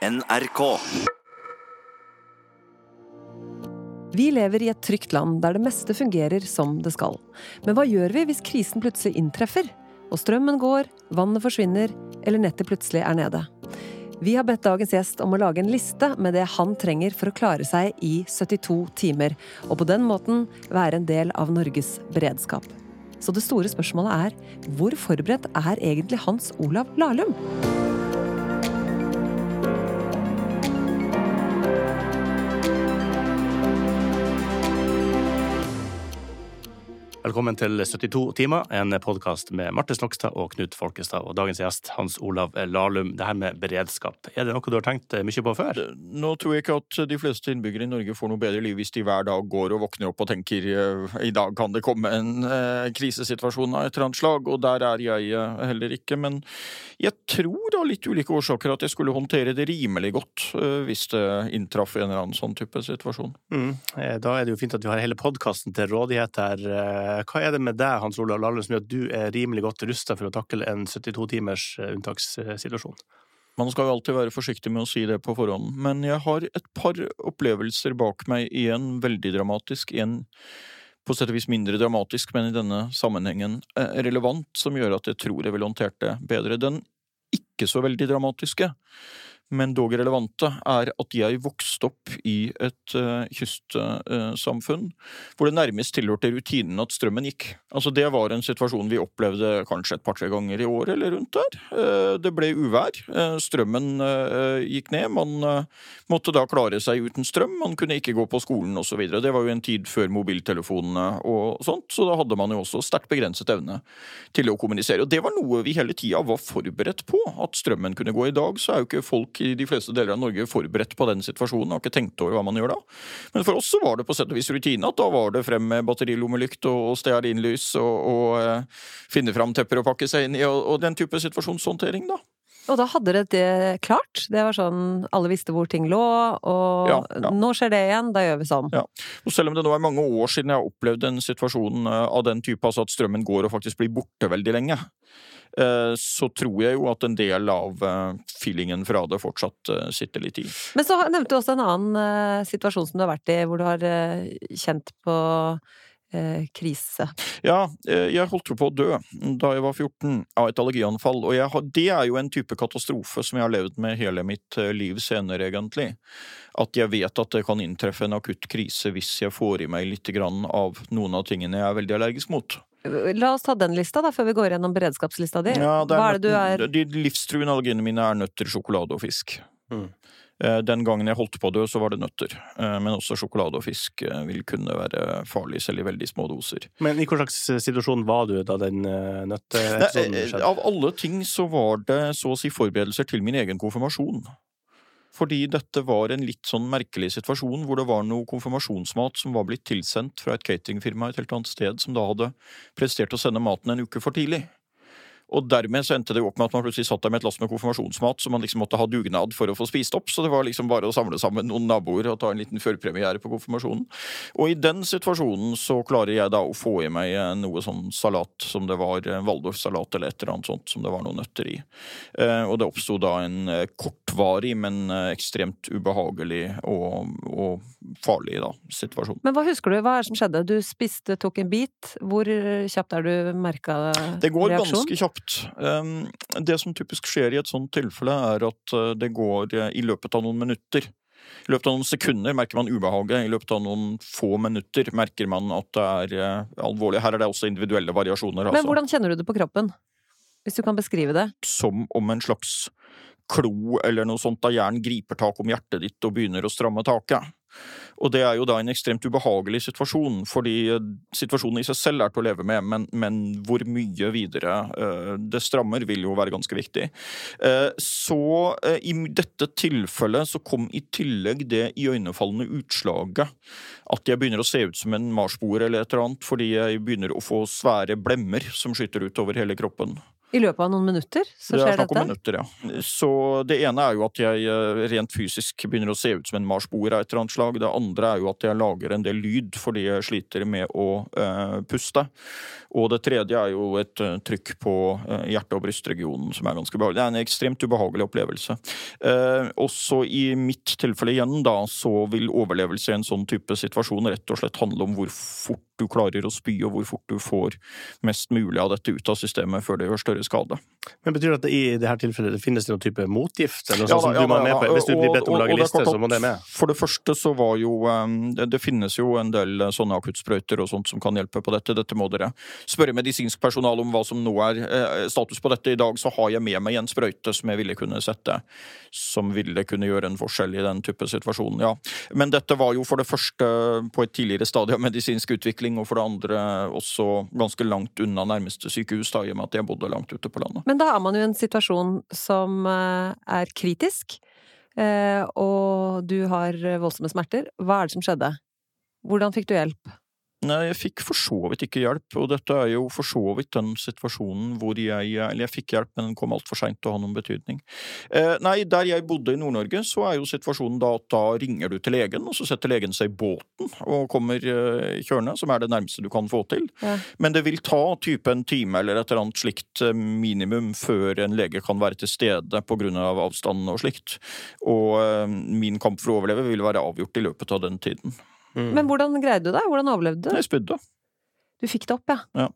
NRK. Vi lever i et trygt land der det meste fungerer som det skal. Men hva gjør vi hvis krisen plutselig inntreffer? Og strømmen går, vannet forsvinner, eller nettet plutselig er nede. Vi har bedt dagens gjest om å lage en liste med det han trenger for å klare seg i 72 timer, og på den måten være en del av Norges beredskap. Så det store spørsmålet er hvor forberedt er egentlig Hans Olav Lahlum? Velkommen til 72 timer, en podkast med Marte Snokstad og Knut Folkestad. Og dagens gjest Hans Olav Lahlum. Det her med beredskap, er det noe du har tenkt mye på før? Nå tror jeg ikke at de fleste innbyggere i Norge får noe bedre liv hvis de hver dag går og våkner opp og tenker eh, i dag kan det komme en eh, krisesituasjon av et eller annet slag, og der er jeg eh, heller ikke. Men jeg tror av litt ulike årsaker at jeg skulle håndtere det rimelig godt hvis det inntraff en eller annen sånn type situasjon. Mm. Da er det jo fint at vi har hele podkasten til rådighet her. Hva er det med deg, Hans Olav Lahlum, som gjør at du er rimelig godt rusta for å takle en 72 timers eh, unntakssituasjon? Man skal jo alltid være forsiktig med å si det på forhånd, men jeg har et par opplevelser bak meg, en veldig dramatisk, en på sett og vis mindre dramatisk, men i denne sammenhengen eh, relevant, som gjør at jeg tror jeg ville håndtert det bedre. Den ikke så veldig dramatiske, men dog relevante, er at jeg vokste opp i et uh, kystsamfunn hvor det nærmest tilhørte rutinen at strømmen gikk. Altså Det var en situasjon vi opplevde kanskje et par-tre ganger i året eller rundt der. Uh, det ble uvær, uh, strømmen gikk ned, man måtte da klare seg uten strøm, man kunne ikke gå på skolen osv. Det var jo en tid før mobiltelefonene og sånt, så da hadde man jo også sterkt begrenset evne til å kommunisere. Og det var noe vi hele tida var forberedt på, at strømmen kunne gå. I dag så er jo ikke folk i de fleste deler av Norge forberedt på den situasjonen, har ikke tenkt over hva man gjør da. Men for oss så var det på sett og vis rutine at da var det frem med batterilommelykt og, og stearinlys og, og eh, finne fram tepper å pakke seg inn i, og, og den type situasjonshåndtering, da. Og da hadde dere det klart? Det var sånn alle visste hvor ting lå, og Ja, ja. nå skjer det igjen, da gjør vi sånn. Ja. Og selv om det nå er mange år siden jeg har opplevd en situasjon eh, av den type, altså at strømmen går og faktisk blir borte veldig lenge, så tror jeg jo at en del av eh, feelingen fra det fortsatt eh, sitter litt i. Men så nevnte du også en annen eh, situasjon som du har vært i, hvor du har eh, kjent på eh, krise. Ja, eh, jeg holdt jo på å dø da jeg var 14 av et allergianfall, og har, det er jo en type katastrofe som jeg har levd med hele mitt eh, liv senere, egentlig. At jeg vet at det kan inntreffe en akutt krise hvis jeg får i meg litt grann av noen av tingene jeg er veldig allergisk mot. La oss ta den lista, da, før vi går gjennom beredskapslista di. Ja, det Hva er det du er De livstruende allergiene mine er nøtter, sjokolade og fisk. Mm. Eh, Den gangen jeg holdt på å dø, så var det nøtter. Eh, Men også sjokolade og fisk eh, vil kunne være farlig, selv i veldig små doser. Men i hva slags situasjon var du da den nøtteepisoden skjedde? Av alle ting så var det så å si forberedelser til min egen konfirmasjon. Fordi dette var en litt sånn merkelig situasjon hvor det var noe konfirmasjonsmat som var blitt tilsendt fra et cateringfirma et helt annet sted, som da hadde prestert å sende maten en uke for tidlig. Og dermed så endte det jo opp med at man plutselig satt der med et lass med konfirmasjonsmat som man liksom måtte ha dugnad for å få spist opp, så det var liksom bare å samle sammen noen naboer og ta en liten førpremiere på konfirmasjonen. Og i den situasjonen så klarer jeg da å få i meg eh, noe sånn salat som det var eh, Waldorf-salat eller et eller annet sånt som det var noen nøtter i. Eh, Og det oppsto da en kortvarig, men ekstremt ubehagelig og, og farlig da, situasjon. Men hva husker du? Hva er det som skjedde? Du spiste, tok en bit. Hvor kjapt er du merka Det går ganske kjapt. Um, Det som typisk skjer i et sånt tilfelle, er at uh, det går uh, i løpet av noen minutter. I løpet av noen sekunder merker man ubehaget, i løpet av noen få minutter merker man at det er uh, alvorlig. Her er det også individuelle variasjoner. Men Altså. hvordan kjenner du det på kroppen? Hvis du kan beskrive det. Som om en slags klo eller noe sånt da hjernen griper tak om hjertet ditt og begynner å stramme taket. Og det er jo da en ekstremt ubehagelig situasjon, fordi eh, situasjonen i seg selv er til å leve med, men, men hvor mye videre eh, det strammer, vil jo være ganske viktig. Eh, så i dette tilfellet så kom i tillegg det iøynefallende utslaget at jeg begynner å se ut som en marsboer eller et eller annet, fordi jeg begynner å få svære blemmer som skyter ut over hele kroppen. I løpet av noen minutter så skjer Det er snakk om dette? minutter, ja. Så det ene er jo at jeg eh, rent fysisk begynner å se ut som en marsboer av et eller annet slag. Det andre er jo at jeg lager en del lyd fordi jeg sliter med å uh, puste. Og det tredje er jo et uh, trykk på uh, hjerte- og brystregionen som er ganske behagelig. Det er en ekstremt ubehagelig opplevelse. Også i mitt tilfelle igjen, da, så vil overlevelse i en sånn type situasjon rett og slett handle om hvor fort du klarer å spy, og hvor fort du får mest mulig av dette ut av systemet før det gjør større skade. Men betyr det at det i dette tilfellet det finnes det noen type motgift? Eller noe Ja, sånt som ja, du må med på? Hvis du blir bedt om å lage liste, så må det med. For det første så var jo um, det, det finnes jo en del eh, sånne akuttsprøyter og sånt som kan hjelpe på dette. Dette må dere spørre medisinsk personal om hva som nå er eh, status på dette. I dag så har jeg med meg en sprøyte som jeg ville kunne sette, som ville kunne gjøre en forskjell i den type situasjonen, ja. Men dette var jo for det første på et tidligere stadie av medisinsk utvikling, og for det andre også ganske langt unna nærmeste sykehus, da, i og med at jeg bodde langt ute på landet. Men da er man jo i en situasjon som eh, er kritisk, eh, og du har voldsomme smerter. Hva er det som skjedde? Hvordan fikk du hjelp? Nei, jeg fikk for så vidt ikke hjelp, og dette er jo for så vidt den situasjonen hvor jeg Eller jeg fikk hjelp, men den kom altfor seint til å ha noen betydning. Eh, nei, der jeg bodde i Nord-Norge, så er jo situasjonen da at da ringer du til legen, og så setter legen seg i båten og kommer eh, kjørende, som er det nærmeste du kan få til. Ja. Men det vil ta type en time eller et eller annet slikt eh, minimum før en lege kan være til stede på grunn av avstanden og slikt. Og eh, min kamp for å overleve vil være avgjort i løpet av den tiden. Mm. Men hvordan greide du det? Hvordan overlevde du? Jeg spydde. Du fikk det opp, ja. Ja.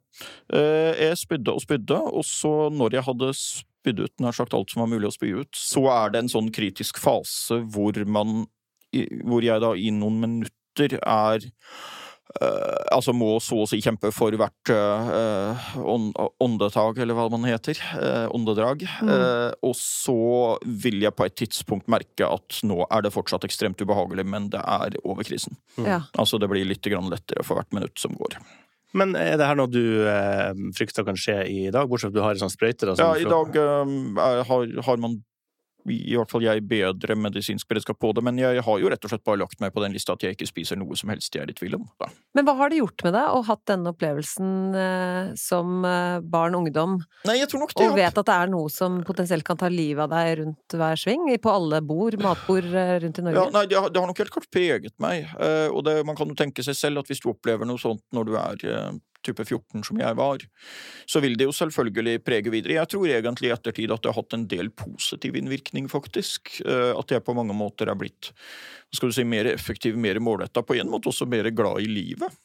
Jeg spydde og spydde, og så når jeg hadde spydd ut nær sagt alt som var mulig å spy ut, så er det en sånn kritisk fase hvor man Hvor jeg da i noen minutter er eh, altså må så å si kjempe for hvert uh, åndetak, eller hva man heter. eh, åndedrag. Mm. Eh, og så vil jeg på et tidspunkt merke at nå er det fortsatt ekstremt ubehagelig, men det er over krisen. Mm. ja. Altså det blir litt grann lettere for hvert minutt som går. Men er det her noe du eh, frykter kan skje i dag, bortsett fra at du har en sånn sprøyte? Da, som Ja, i dag er, har, har man i hvert fall jeg bedre medisinsk beredskap på det, men jeg har jo rett og slett bare lagt meg på den lista at jeg ikke spiser noe som helst jeg er i tvil om. Da. Men hva har det gjort med deg å hatt denne opplevelsen eh, som eh, barn og ungdom, Nei, jeg tror nok det og vet at det er noe som potensielt kan ta livet av deg rundt hver sving? På alle bord, matbord eh, rundt i Norge? Ja, nei, det har, det har nok helt klart preget meg. eh, og det, man kan jo tenke seg selv at hvis du opplever noe sånt når du er eh, type 14 som jeg var, så vil det jo selvfølgelig prege videre. Jeg tror egentlig i ettertid at det har hatt en del positiv innvirkning, faktisk. Eh, at jeg på mange måter er blitt skal du si, mer effektiv, mer målretta, på en måte også mer glad i livet.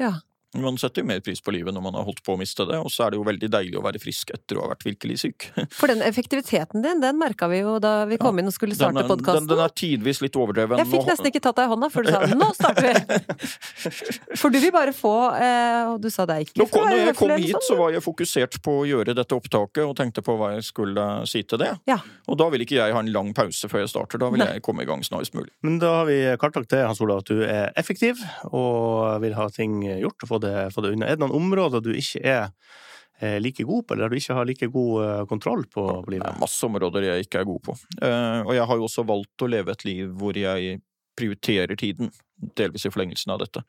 Ja. Man setter jo mer pris på livet når man har holdt på å miste det, og så er det jo veldig deilig å være frisk etter å ha vært virkelig syk. For den effektiviteten din, den merka vi jo da vi kom inn og skulle starte podkasten. den, den er tidvis litt overdreven. Jeg fikk nesten ikke tatt deg i hånda før du sa 'nå starter vi'! For du vil bare få eh, Og du sa det er ikke Nå kom, når jeg kom hit, sånn, så var jeg fokusert på å gjøre dette opptaket og tenkte på hva jeg skulle si til det. Ja. Og da vil ikke jeg ha en lang pause før jeg starter. Da vil Nei. jeg komme i gang snarest mulig. Men da har vi kartlagt det, Hans Olav, at du er effektiv og vil ha ting gjort og få det, få det unna. Er det noen områder du ikke er eh, like god på, eller der du ikke har like god eh, kontroll på, livet? Det er masse områder jeg ikke er god på. Eh, og jeg har jo også valgt å leve et liv hvor jeg prioriterer tiden, delvis i forlengelsen av dette.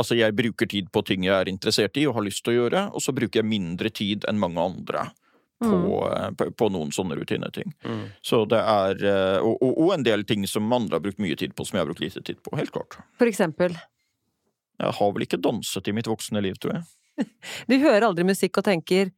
Altså, jeg bruker tid på ting jeg er interessert i og har lyst til å gjøre, og så bruker jeg mindre tid enn mange andre. På, Mm. på, på noen sånne rutineting. Mm. Så det er og, og, og en del ting som andre har brukt mye tid på, som jeg har brukt lite tid på. Helt klart. For eksempel. Jeg har vel ikke danset i mitt voksne liv, tror jeg. Du hører aldri musikk og tenker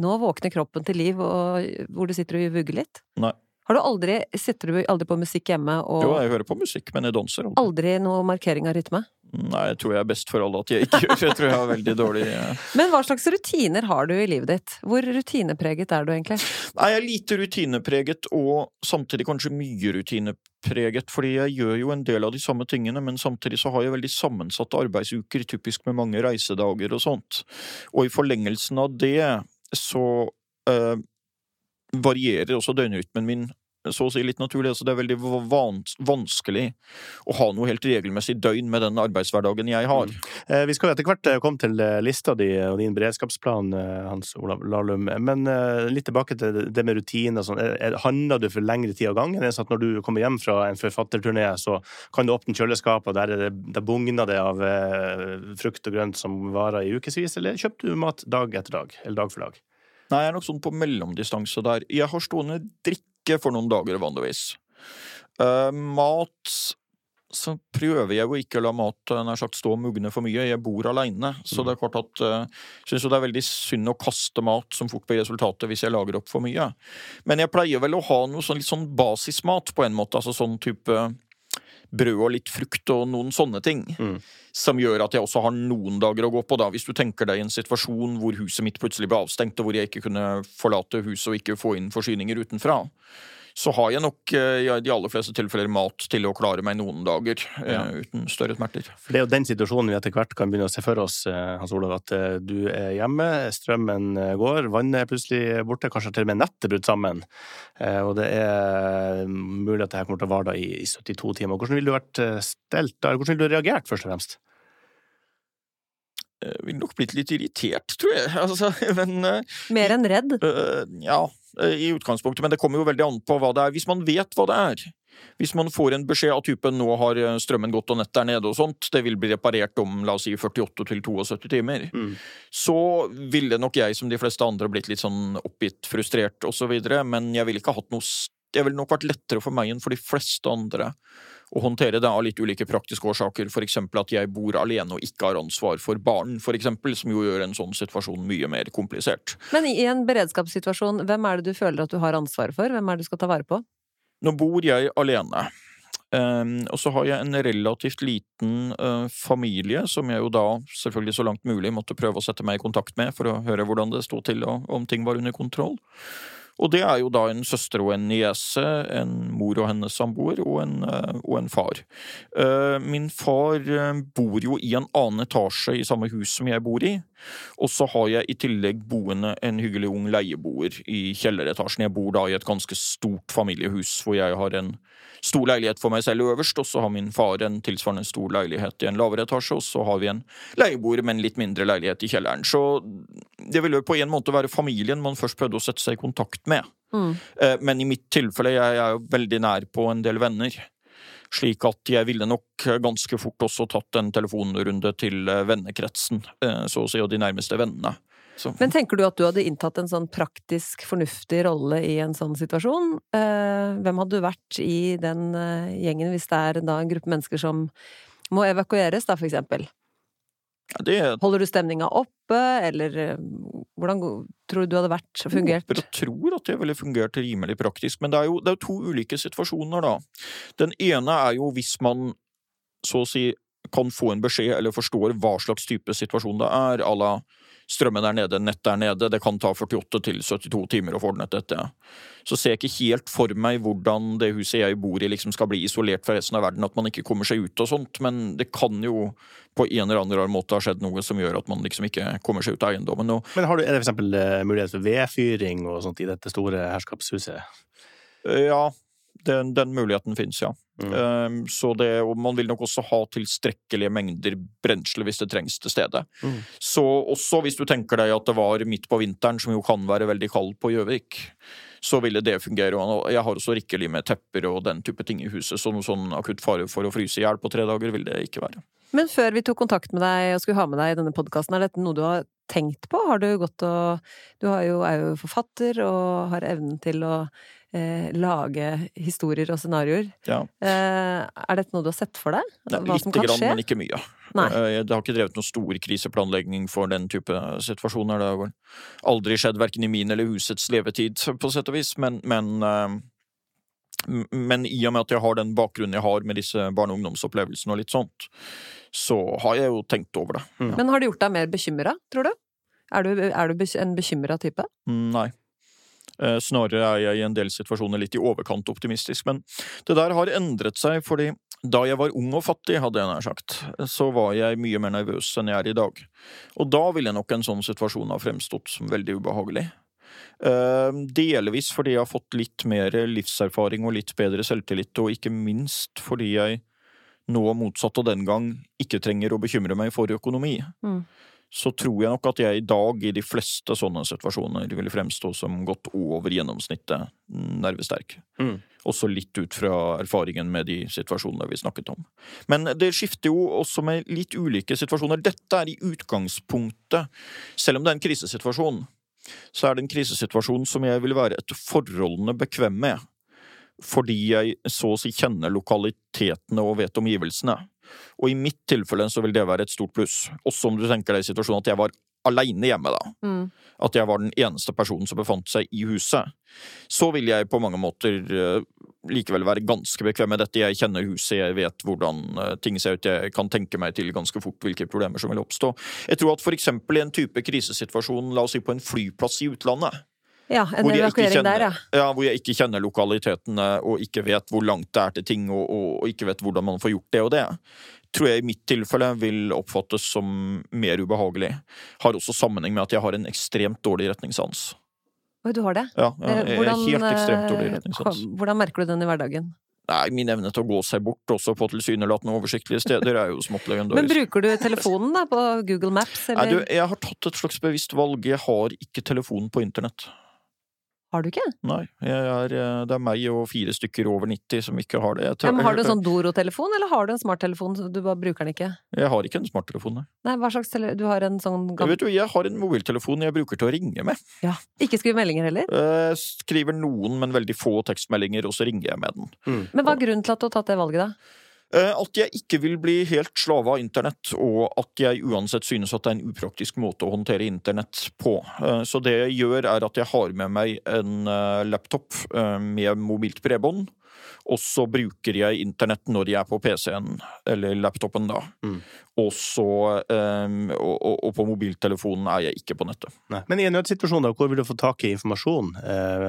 nå våkner kroppen til liv, hvor du sitter og vugger litt? Nei. Har du aldri, Sitter du aldri på musikk hjemme, og Jo, jeg hører på musikk, men jeg danser aldri. aldri noe markering av rytme? Nei, jeg tror jeg er best for alle at jeg ikke gjør Jeg tror jeg har veldig dårlig eh, Men hva slags rutiner har du i livet ditt? Hvor rutinepreget er du egentlig? Nei, jeg er lite rutinepreget, og samtidig kanskje mye rutinepreget, fordi jeg gjør jo en del av de samme tingene, men samtidig så har jeg veldig sammensatte arbeidsuker, typisk med mange reisedager og sånt. Og i forlengelsen av det så øh, varierer også døgnrytmen min så å si litt naturlig. Altså det er veldig vans vanskelig å ha noe helt regelmessig døgn med den arbeidshverdagen jeg har. Eh, Vi skal etter hvert eh, komme til eh, lista di og din beredskapsplan, Hans Olav Lahlum. Men litt tilbake til det- med rutiner. Sånn. Er- er- Handler du for lengre tid av gangen? Sånn når du kommer hjem fra en forfatterturné, så kan du åpne kjøleskapet, og der, er det, der bugner det av frukt og grønt som varer i ukevis? Eller kjøper du mat dag etter dag? Eller dag for dag? Nei, jeg er nok sånn på mellomdistanse der. Jeg har stående drikke for noen dager vanligvis. Uh, mat så prøver jeg jo ikke å la mat eh, nær sagt stå og mugne for mye. Jeg bor aleine, så det er klart at uh, syns jo det er veldig synd å kaste mat som fort blir resultatet hvis jeg lager opp for mye. Men jeg pleier vel å ha noe sånn litt sånn basismat på en måte, altså sånn type brød og litt frukt og noen sånne ting. Mm. Som gjør at jeg også har noen dager å gå på. da. Hvis du tenker deg en situasjon hvor huset mitt plutselig ble avstengt, og hvor jeg ikke kunne forlate huset og ikke få inn forsyninger utenfra, så har jeg nok i de aller fleste tilfeller mat til å klare meg noen dager ja. uten større smerter. For Det er jo den situasjonen vi etter hvert kan begynne å se for oss, Hans Olav. At du er hjemme, strømmen går, vannet er plutselig borte, kanskje til og med nettet brutt sammen. Og det er mulig at det her kommer til å vare i 72 timer. Hvordan ville du vært stelt da? Hvordan ville du reagert, først og fremst? Jeg ville nok blitt litt irritert, tror jeg. Altså, men, Mer enn redd? Uh, ja, i utgangspunktet, men det kommer jo veldig an på hva det er. Hvis man vet hva det er, hvis man får en beskjed av typen 'nå har strømmen gått og nettet er nede' og sånt, det vil bli reparert om la oss si 48 til 72 timer, mm. så ville nok jeg som de fleste andre blitt litt sånn oppgitt, frustrert osv., men jeg ville ikke hatt noe Det ville nok vært lettere for meg enn for de fleste andre å håndtere det av litt ulike praktiske årsaker, f.eks. at jeg bor alene og ikke har ansvar for barn, eksempel, som jo gjør en sånn situasjon mye mer komplisert. Men i en beredskapssituasjon, hvem er det du føler at du har ansvaret for? Hvem er det du skal ta vare på? Nå bor jeg alene. Um, og så har jeg en relativt liten uh, familie, som jeg jo da selvfølgelig så langt mulig måtte prøve å sette meg i kontakt med for å høre hvordan det sto til og om ting var under kontroll. Og det er jo da en søster og en niese, en mor og hennes samboer, og en, eh, og en far. Eh, min far eh, bor jo i en annen etasje i samme hus som jeg bor i. Og så har jeg i tillegg boende en hyggelig ung leieboer i kjelleretasjen. Jeg bor da i et ganske stort familiehus hvor jeg har en stor leilighet for meg selv øverst, og så har min far en tilsvarende stor leilighet i en lavere etasje, og så har vi en leieboer med en litt mindre leilighet i kjelleren. Så det ville på en måte være familien man først prøvde å sette seg i kontakt med. Mm. Eh, men i mitt tilfelle, jeg er jo veldig nær på en del venner. Slik at jeg ville nok ganske fort også tatt en telefonrunde til eh, vennekretsen, eh, så å si, og de nærmeste vennene. Så. Men tenker du at du hadde inntatt en sånn praktisk, fornuftig rolle i en sånn situasjon? Hvem hadde du vært i den gjengen hvis det er da en gruppe mennesker som må evakueres, da, for eksempel? Ja, det... Holder du stemninga oppe, eller hvordan tror du du hadde vært fungert? Jeg tror at det ville fungert rimelig praktisk, men det er jo det er to ulike situasjoner, da. Den ene er jo hvis man så å si kan få en beskjed eller forstår hva slags type situasjon det er, à la strømmen er nede, nettet er nede, det kan ta 48 til 72 timer å få ordnet dette. Så ser jeg ikke helt for meg hvordan det huset jeg bor i liksom skal bli isolert fra resten av verden, at man ikke kommer seg ut og sånt, men det kan jo på en eller annen måte ha skjedd noe som gjør at man liksom ikke kommer seg ut av eiendommen. Og, men har du, er det eksempel eh, mulighet for vedfyring og sånt i dette store herskapshuset? Ja, den, den muligheten fins, ja. Mm. Um, så det, og man vil nok også ha tilstrekkelige mengder brensel hvis det trengs til stede. Mm. Så også hvis du tenker deg at det var midt på vinteren, som jo kan være veldig kald på Gjøvik, så ville det fungere. Og jeg har også rikelig med tepper og den type ting i huset, så noe sånn akutt fare for å fryse i hjel på tre dager vil det ikke være. Men før vi tok kontakt med deg og skulle ha med deg i denne podkasten, er dette noe du har tenkt på? Har du gått og Du jo, er jo forfatter og har evnen til å eh, lage historier og scenarioer. Ja. Eh, er dette noe du har sett for deg? Hva Lite som kan grann, skje? men ikke mye. Nei. Eh, det har ikke drevet noen stor kriseplanlegging for den type situasjoner. Det har aldri skjedd verken i min eller husets levetid, på sett og vis, men, men eh, men i og med at jeg har den bakgrunnen jeg har med disse barne- og ungdomsopplevelsene og litt sånt, så har jeg jo tenkt over det. Mm. Men har det gjort deg mer bekymra, tror du? Er du, er du en bekymra type? Mm, nei. Eh, snarere er jeg i en del situasjoner litt i overkant optimistisk. Men det der har endret seg, fordi da jeg var ung og fattig, hadde jeg nær sagt, så var jeg mye mer nervøs enn jeg er i dag. Og da ville nok en sånn situasjon ha fremstått som veldig ubehagelig. Eh, delvis fordi jeg har fått litt mer livserfaring og litt bedre selvtillit, og ikke minst fordi jeg nå, motsatt av den gang, ikke trenger å bekymre meg for økonomi. Mm så tror jeg nok at jeg i dag i de fleste sånne situasjoner vil fremstå som godt over gjennomsnittet nervesterk. Mm. Også litt ut fra erfaringen med de situasjonene vi snakket om. Men det skifter jo også med litt ulike situasjoner. Dette er i utgangspunktet, selv om det er en krisesituasjon, så er det en krisesituasjon som jeg vil være etter forholdene bekvem med. Fordi jeg så å si kjenner lokalitetene og vet omgivelsene. Og i mitt tilfelle så vil det være et stort pluss. Også om du tenker deg i situasjonen at jeg var aleine hjemme, da. Mm. At jeg var den eneste personen som befant seg i huset. Så vil jeg på mange måter eh, likevel være ganske bekvem med dette. Jeg kjenner huset, jeg vet hvordan eh, ting ser ut, jeg kan tenke meg til ganske fort hvilke problemer som vil oppstå. Jeg tror at for eksempel i en type krisesituasjon, la oss si på en flyplass i utlandet, Ja, en evakuering kjenner, der, ja. ja, hvor jeg ikke kjenner lokalitetene og ikke vet hvor langt det er til ting, og, og, og ikke vet hvordan man får gjort det og det, tror jeg i mitt tilfelle vil oppfattes som mer ubehagelig. Har også sammenheng med at jeg har en ekstremt dårlig retningssans. Oi, du har det? Ja, Eh, jeg er helt ekstremt dårlig eh, retningssans. hvordan merker du den i hverdagen? Nei, min evne til å gå seg bort også på tilsynelatende oversiktlige steder er jo smått Men bruker du telefonen da, på Google Maps, Nei, du, jeg har tatt et slags bevisst valg. Jeg har ikke telefonen på internett. Har du ikke? Nei, jeg er, eh, det er meg og fire stykker over 90 som ikke har det. Jeg, Ja, men har du en sånn Doro-telefon, eller har du en smarttelefon, du bare bruker den ikke? jeg har ikke en smarttelefon. nei. Nei, hva slags tele... Du har en sånn Jeg Vet du, jeg har en mobiltelefon jeg bruker til å ringe med. Ja. Ikke skrive meldinger heller? Jeg skriver noen, men veldig få tekstmeldinger, og så ringer jeg med den. Men hva er grunnen til at du har tatt det valget, da? Eh, At jeg ikke vil bli helt slave av internett, og at jeg uansett synes at det er en upraktisk måte å håndtere internett på. Eh, Så det jeg gjør, er at jeg har med meg en eh, laptop med mobilt bredbånd. Og så bruker jeg internett når de er på PC-en, eller laptopen, da. Mm. Og så eh, og, og, og på mobiltelefonen er jeg ikke på nettet. Nei. Men i en nødsituasjon, da, hvor vil du få tak i informasjon? Eh,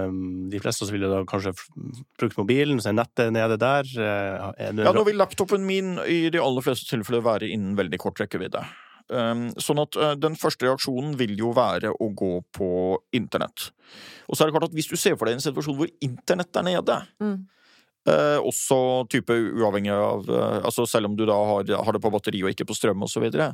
de fleste ville da kanskje bruke brukt mobilen, så er nettet nede der. Eh, Ja, nå vil laptopen min i de aller fleste tilfeller være innen veldig kort rekkevidde. Um, sånn at uh, den første reaksjonen vil jo være å gå på internett. Og så er det klart at hvis du ser for deg en situasjon hvor internett er nede, Mm. Uh, også type uavhengig av uh, Altså selv om du da har, har det på batteri og ikke på strøm osv., så, videre,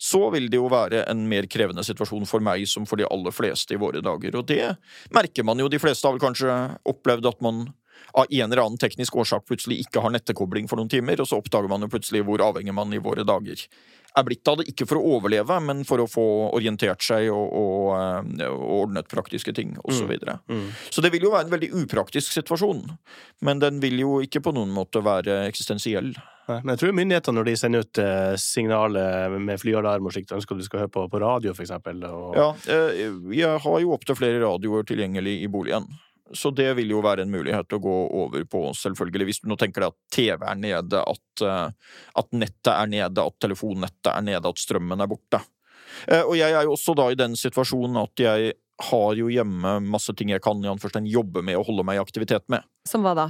så vil det jo være en mer krevende situasjon for meg som for de aller fleste i våre dager. Og det merker man jo. De fleste har vel kanskje opplevd at man av en eller annen teknisk årsak plutselig ikke har nettekobling for noen timer, og så oppdager man jo plutselig hvor avhengig man i våre dager er blitt av det. Ikke for å overleve, men for å få orientert seg og, og, eh, og ordnet praktiske ting osv. Så, videre. Mm. så det vil jo være en veldig upraktisk situasjon, men den vil jo ikke på noen måte være eksistensiell. Nei, Men jeg tror myndighetene, når de sender ut eh, signaler med flyalarm og slikt, ønsker at du skal høre på, på radio, eksempel. Og... Ja, eh, jeg har jo opptil flere radioer tilgjengelig i boligen. Så det vil jo være en mulighet å gå over på, selvfølgelig. Hvis du nå tenker deg at TV er nede, at, eh, at nettet er nede, at telefonnettet er nede, at strømmen er borte. Eh, Og jeg er jo også da i den situasjonen at jeg har jo hjemme masse ting jeg kan i anførstegn jobbe med og holde meg i aktivitet med. Som hva da?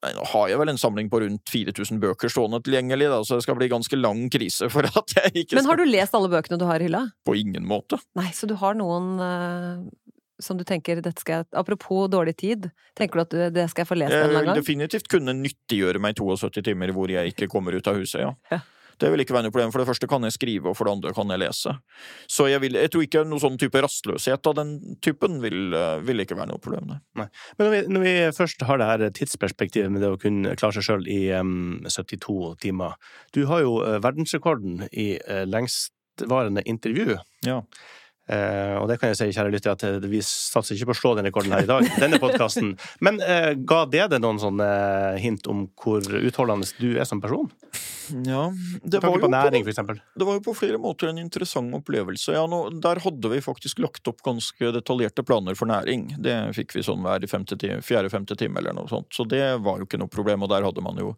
Nei, Nå har jeg vel en samling på rundt 4000 bøker stående tilgjengelig, da, så det skal bli ganske lang krise for at jeg ikke skal Men har du lest alle bøkene du har i hylla? På ingen måte. Nei, så du har noen eh, som du tenker dette skal jeg Apropos dårlig tid, tenker du at du, det skal jeg få lest en vil gang? definitivt kunne nyttiggjøre meg 72 timer hvor jeg ikke kommer ut av huset, ja. Ja. Det vil ikke være noe problem. For det første kan jeg skrive, og for det andre kan jeg lese. Så jeg, vil, jeg tror ikke noe sånn type rastløshet av den typen vil, eh, vil ikke være noe problem. nei. Men når vi, når vi først har det her tidsperspektivet med det å kunne klare seg sjøl i um, 72 timer Du har jo eh, verdensrekorden i uh, lengstvarende intervju. Ja. Eh, og det kan jeg si, kjære lytter, at eh, vi satser ikke på å slå den rekorden her i dag, denne podkasten. Men eh, ga det deg noen sånne hint om hvor utholdende du er som person? ja det, var på på, næring, for det var jo på flere måter en interessant opplevelse. Ja, nå, der hadde vi faktisk lagt opp ganske detaljerte planer for næring. Det fikk vi sånn hver fjerde-femte time eller noe sånt. Så det var jo ikke noe problem, og der hadde man jo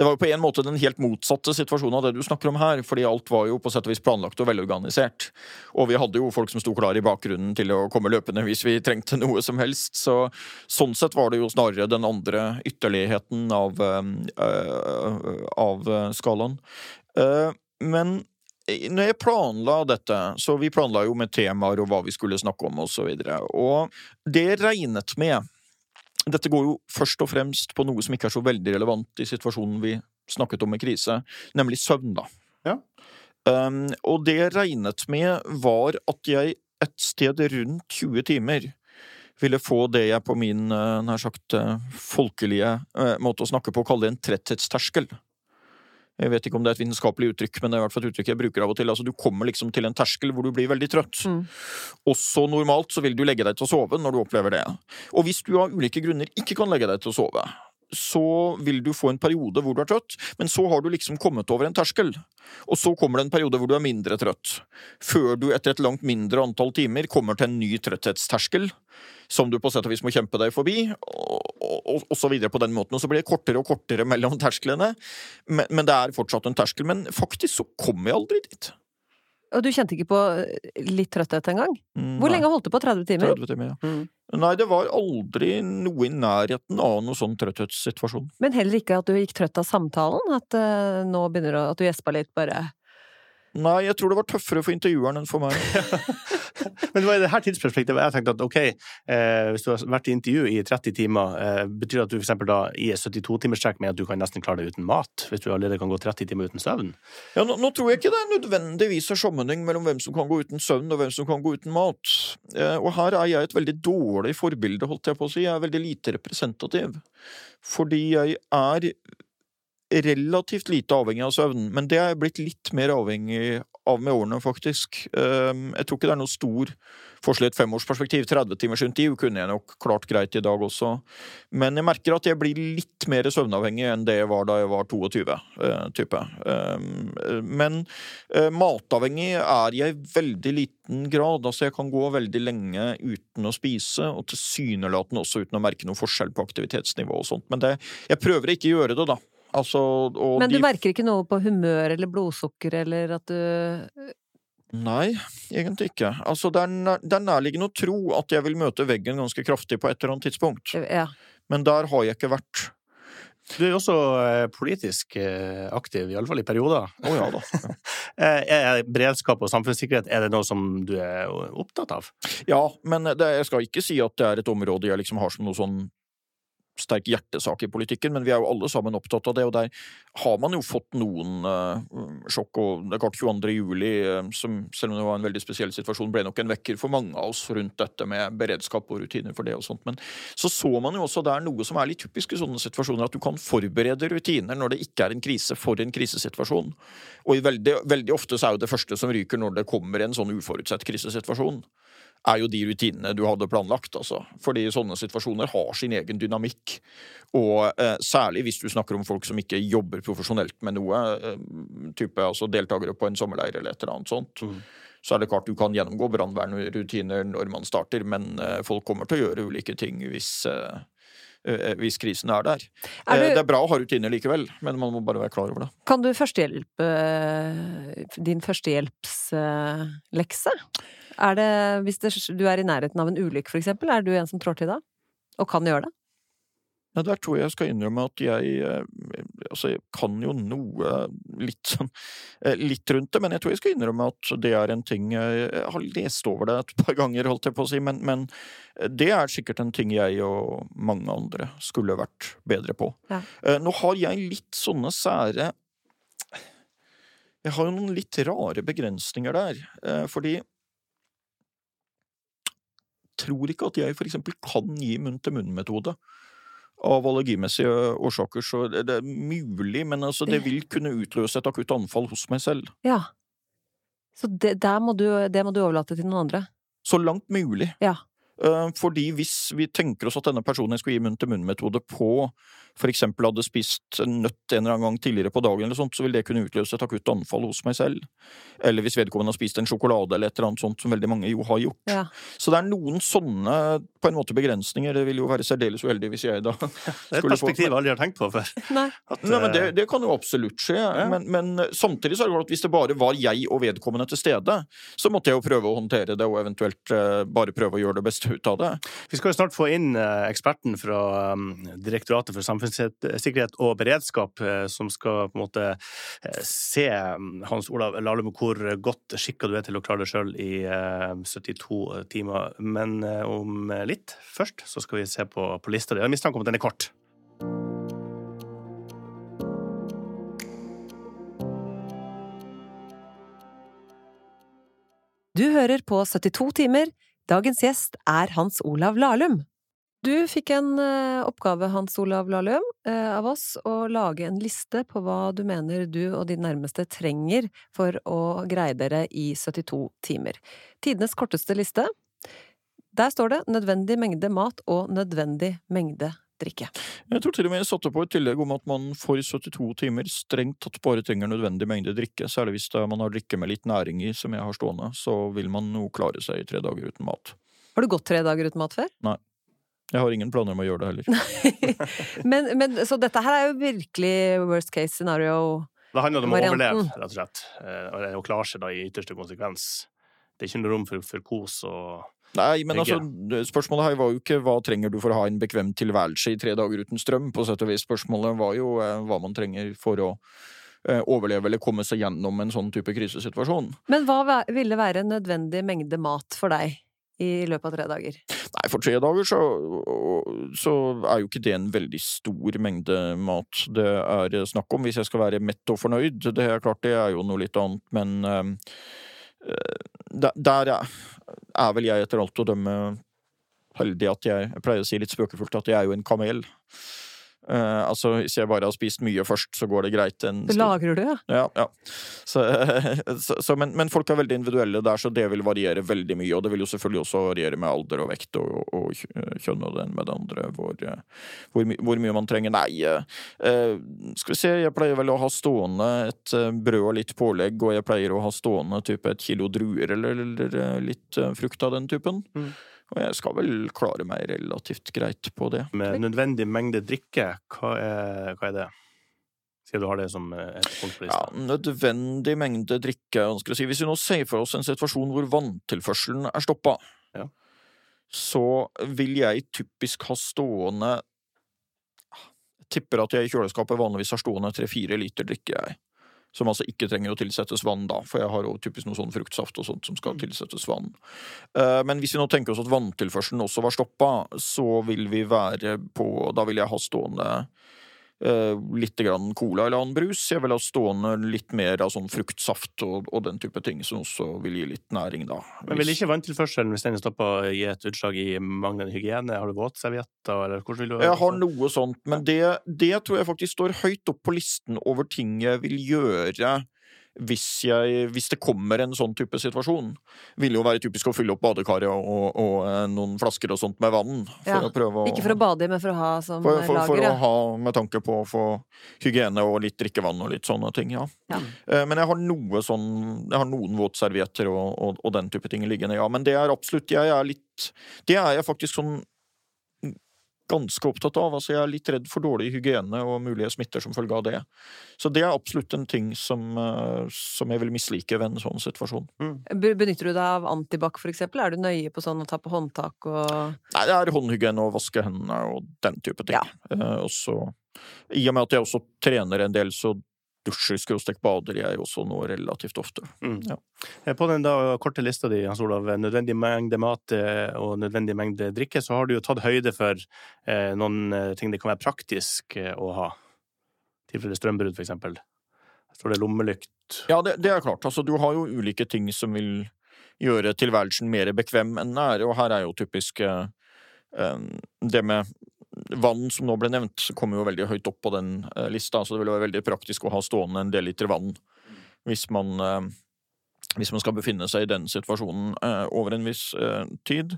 det var jo på en måte den helt motsatte situasjonen av det du snakker om her, fordi alt var jo på sett og vis planlagt og velorganisert. Og vi hadde jo folk som sto klar i bakgrunnen til å komme løpende hvis vi trengte noe som helst. Så sånn sett var det jo snarere den andre ytterligheten av, øh, av skalaen. Uh, men når jeg planla dette, så vi planla jo med temaer og hva vi skulle snakke om og så videre, og det regnet med dette går jo først og fremst på noe som ikke er så veldig relevant i situasjonen vi snakket om i krise, nemlig søvn, da. Ja. Um, og det jeg regnet med, var at jeg et sted rundt 20 timer ville få det jeg på min uh, nær sagt uh, folkelige uh, måte å snakke på kaller en tretthetsterskel. Jeg vet ikke om det er et vitenskapelig uttrykk, men det er i hvert fall et uttrykk jeg bruker av og til. Altså, du kommer liksom til en terskel hvor du blir veldig trøtt. Mm. Også normalt så vil du legge deg til å sove når du opplever det. Og hvis du av ulike grunner ikke kan legge deg til å sove, så vil du få en periode hvor du er trøtt, men så har du liksom kommet over en terskel. Og så kommer det en periode hvor du er mindre trøtt. Før du etter et langt mindre antall timer kommer til en ny trøtthetsterskel, som du på sett og vis må kjempe deg forbi, og, og, og så videre på den måten. Og så blir det kortere og kortere mellom tersklene, men, men det er fortsatt en terskel. Men faktisk så kommer jeg aldri dit. Og du kjente ikke på litt trøtthet engang? Hvor nei, lenge holdt du på? 30 timer? 30 timer, ja. Mm. Nei, det var aldri noe i nærheten av noen sånn trøtthetssituasjon. Men heller ikke at du gikk trøtt av samtalen? At uh, nå begynner du, at du gjespa litt, bare Nei, jeg tror det var tøffere for intervjueren enn for meg. Men det var i det her tidsperspektivet jeg tenkte at ok, eh, hvis du har vært i intervju i 30 timer, eh, betyr det at du eksempel da i 72-timerstrekk med at du kan nesten klare deg uten mat? Hvis du allerede kan gå 30 timer uten søvn? Ja, nå, nå tror jeg ikke det er nødvendigvis er sammenheng mellom hvem som kan gå uten søvn og hvem som kan gå uten mat. Eh, og her er jeg et veldig dårlig forbilde, holdt jeg på å si. Jeg er veldig lite representativ. Fordi jeg er relativt lite avhengig av søvn, men det er jeg blitt litt mer avhengig av med årene, faktisk. Ehm, Jeg tror ikke det er noe stor forskjell i et femårsperspektiv. 30 timers intervju kunne jeg nok klart greit i dag også. Men jeg merker at jeg blir litt mer søvnavhengig enn det jeg var da jeg var 22. eh, type. Ehm, Men eh, matavhengig er jeg i veldig liten grad. Altså jeg kan gå veldig lenge uten å spise, og tilsynelatende også uten å merke noen forskjell på aktivitetsnivå og sånt. Men det, jeg prøver ikke å gjøre det, da. Altså, og Men du de- merker ikke noe på humør eller blodsukker eller at du Nei, egentlig ikke. Altså, det er, nær, det er nærliggende å tro at jeg vil møte veggen ganske kraftig på et eller annet tidspunkt. Ja. Men der har jeg ikke vært. Du er jo også eh, politisk eh, aktiv, iallfall i perioder. Å ja da. Ja. Eh, Er beredskap og samfunnssikkerhet er det noe som du er opptatt av? Ja, men det, jeg skal ikke si at det er et område jeg liksom har som noe sånn sterk hjertesak i politikken, men vi er jo alle sammen opptatt av det, og der har man jo fått noen uh, sjokk. Og det er klart 22. juli, eh, som selv om det var en veldig spesiell situasjon, ble nok en vekker for mange av oss rundt dette med beredskap og rutiner for det og sånt. Men så så man jo også der noe som er litt typisk i sånne situasjoner, at du kan forberede rutiner når det ikke er en krise for en krisesituasjon. Og veldig, veldig ofte så er jo det første som ryker når det kommer en sånn uforutsett krisesituasjon er jo de rutinene du hadde planlagt, altså. Fordi sånne situasjoner har sin egen dynamikk. Og eh, særlig hvis du snakker om folk som ikke jobber profesjonelt med noe, eh, type altså deltakere på en sommerleir eller et eller annet sånt, Mm. så er det klart du kan gjennomgå brannvernrutiner når man starter, men eh, folk kommer til å gjøre ulike ting hvis eh, eh, hvis krisen er der. Er Eh, du- Det er bra å ha rutiner likevel, men man må bare være klar over det. Kan du førstehjelpe Din førstehjelpslekse? Er det Hvis det, du er i nærheten av en ulykke, for eksempel, er du en som trår til da? Og kan gjøre det? Ja, der tror jeg jeg skal innrømme at jeg eh, Altså, jeg kan jo noe litt sånn eh, Litt rundt det, men jeg tror jeg skal innrømme at det er en ting Jeg har lest over det et par ganger, holdt jeg på å si, men, men det er sikkert en ting jeg og mange andre skulle vært bedre på. Ja. Eh, Nå har jeg litt sånne sære Jeg har jo noen litt rare begrensninger der, eh, fordi tror ikke at jeg for eksempel kan gi munn-til-munn-metode av allergimessige årsaker, så det er mulig, men altså, det vil kunne utløse et akutt anfall hos meg selv. Ja. Så det, må du, det må du overlate til noen andre? Så langt mulig. Ja. Eh, Fordi hvis vi tenker oss at denne personen skal gi munn-til-munn-metode på, for eksempel hadde spist en nøtt en eller annen gang tidligere på dagen, eller sånt, så vil det kunne utløse et akutt anfall hos meg selv. Eller hvis vedkommende har spist en sjokolade eller et eller annet sånt, som veldig mange jo har gjort. Ja. Så det er noen sånne på en måte begrensninger. Det vil jo være særdeles uheldig hvis jeg da Det er et perspektiv jeg aldri har tenkt på før. Nei. At, Nei, men det, eh, det kan jo absolutt skje, men, men samtidig så er det klart at hvis det bare var jeg og vedkommende til stede, så måtte jeg jo prøve å håndtere det, og eventuelt eh, bare prøve å gjøre det beste ut av det. Vi skal jo snart få inn eh, eksperten fra um, Direktoratet for samfunnssikkerhet og beredskap, eh, som skal på en måte eh, se um, Hans Olav Lahlum hvor godt skikka du er til å klare deg sjøl i eh, 72 timer. Men om litt først så skal vi se på, på lista di. Jeg har mistanke om at den er kort. Du hører på 72 timer. Dagens gjest er Hans Olav Lahlum. Du fikk en eh, oppgave, Hans Olav Lahlum, eh, av oss, å lage en liste på hva du mener du og de nærmeste trenger for å greie dere i 72 timer. Tidenes korteste liste. Der står det nødvendig mengde mat og nødvendig mengde drikke. Jeg tror til og med jeg satte på et tillegg om at man for 72 timer strengt tatt bare trenger nødvendig mengde drikke. Særlig hvis man har drikke med litt næring i, som jeg har stående. Så vil man jo klare seg i tre dager uten mat. Har du gått tre dager uten mat før? Nei. Jeg har ingen planer om å gjøre det heller. men, men, så dette her er jo virkelig worst case scenario. Det handler om å overleve, rett og slett. Eh, Og klare seg da i ytterste konsekvens. Det er ikke noe rom for, for kos og Nei, men altså, spørsmålet her var jo ikke hva trenger du for å ha en bekvem tilværelse i tre dager uten strøm, på sett og vis. Spørsmålet var jo eh, hva man trenger for å eh, overleve eller komme seg gjennom en sånn type krisesituasjon. Men hva ville være en nødvendig mengde mat for deg i løpet av tre dager? Nei, for tre dager så, så er jo ikke det en veldig stor mengde mat det er snakk om. Hvis jeg skal være mett og fornøyd, det er klart det er jo noe litt annet, men eh, der, der er, er vel jeg etter alt å dømme heldig at jeg, jeg pleier å si litt spøkefullt at jeg er jo en kamel. Eh, altså, hvis jeg bare har spist mye først, så går det greit. En Så lagrer du, ja? Ja, ja. Så, så, så, men, men folk er veldig individuelle der, så det vil variere veldig mye. Og det vil jo selvfølgelig også variere med alder og vekt og, og kjø- kjønn og den med det andre, hvor, eh, hvor, my- hvor mye man trenger. Nei, eh, skal vi se, jeg pleier vel å ha stående et brød og litt pålegg, og jeg pleier å ha stående type et kilo druer eller, eller litt frukt av den typen. Mm. Og jeg skal vel klare meg relativt greit på det. med nødvendig mengde drikke. Hva er, hva er det? Siden du har det som et punkt på Ja, nødvendig mengde drikke. ønsker jeg å si. Hvis vi nå ser for oss en situasjon hvor vanntilførselen er stoppa, Ja. så vil jeg typisk ha stående tipper at jeg i kjøleskapet vanligvis har stående tre-fire liter drikke, jeg. Som altså ikke trenger å tilsettes vann da, for jeg har jo typisk noe sånn fruktsaft og sånt som skal tilsettes vann. Eh, Men hvis vi nå tenker oss at vanntilførselen også var stoppa, så vil vi være på Da vil jeg ha stående litt grann cola eller annen brus. Jeg vil ha stående litt mer av sånn fruktsaft og, og den type ting, som også vil gi litt næring, da. Men vil ikke vanntilførselen, hvis den stopper, gi et utslag i manglende hygiene? Har du våtservietter, eller hvordan vil du Jeg har noe sånt, men det, det tror jeg faktisk står høyt opp på listen over ting jeg vil gjøre hvis, jeg, hvis det kommer en sånn type situasjon. Vil jo være typisk å fylle opp badekaret og, og, og eh, noen flasker og sånt med vann. For Ja, å prøve å Ikke for å bade i, men for å ha som for, for, for å ha med tanke på å få hygiene og litt drikkevann og litt sånne ting, ja. Ja. Eh, Men jeg har noe sånn Jeg har noen våtservietter og, og, og den type ting liggende, ja. Men det er absolutt Jeg er litt Det er jeg faktisk sånn ganske opptatt av. Altså, jeg er litt redd for dårlig hygiene og mulige smitter som følge av det. Så det er absolutt en ting som, eh, som jeg vil mislike ved en sånn situasjon. Mm. Benytter du deg av antibac, eksempel? Er du nøye på sånn å ta på håndtak og Nei, det er håndhygiene og vaske hendene og den type ting. Ja. Eh, og så, I og med at jeg også trener en del, så dusjer skråstrek bader jeg også nå relativt ofte. Mm. Ja. Eh, På den da korte lista di, Hans Olav, nødvendig mengde mat eh, og nødvendig mengde drikke, så har du jo tatt høyde for eh, noen eh, ting det kan være praktisk å ha. Tilfelle strømbrudd, for eksempel. Står det lommelykt? Ja, det, det er klart. Altså, du har jo ulike ting som vil gjøre tilværelsen mer bekvem enn den er, og her er jo typisk eh, det med vann som nå ble nevnt, kommer jo veldig høyt opp på den eh, lista, så det vil være veldig praktisk å ha stående en del liter vann hvis man eh, hvis man skal befinne seg i den situasjonen eh, over en viss eh, tid.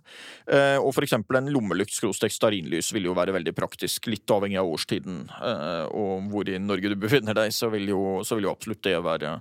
Eh, og for eksempel en lommelykt skråstrek stearinlys vil jo være veldig praktisk, litt avhengig av årstiden eh, og hvor i Norge du befinner deg, så vil jo, så vil jo absolutt det være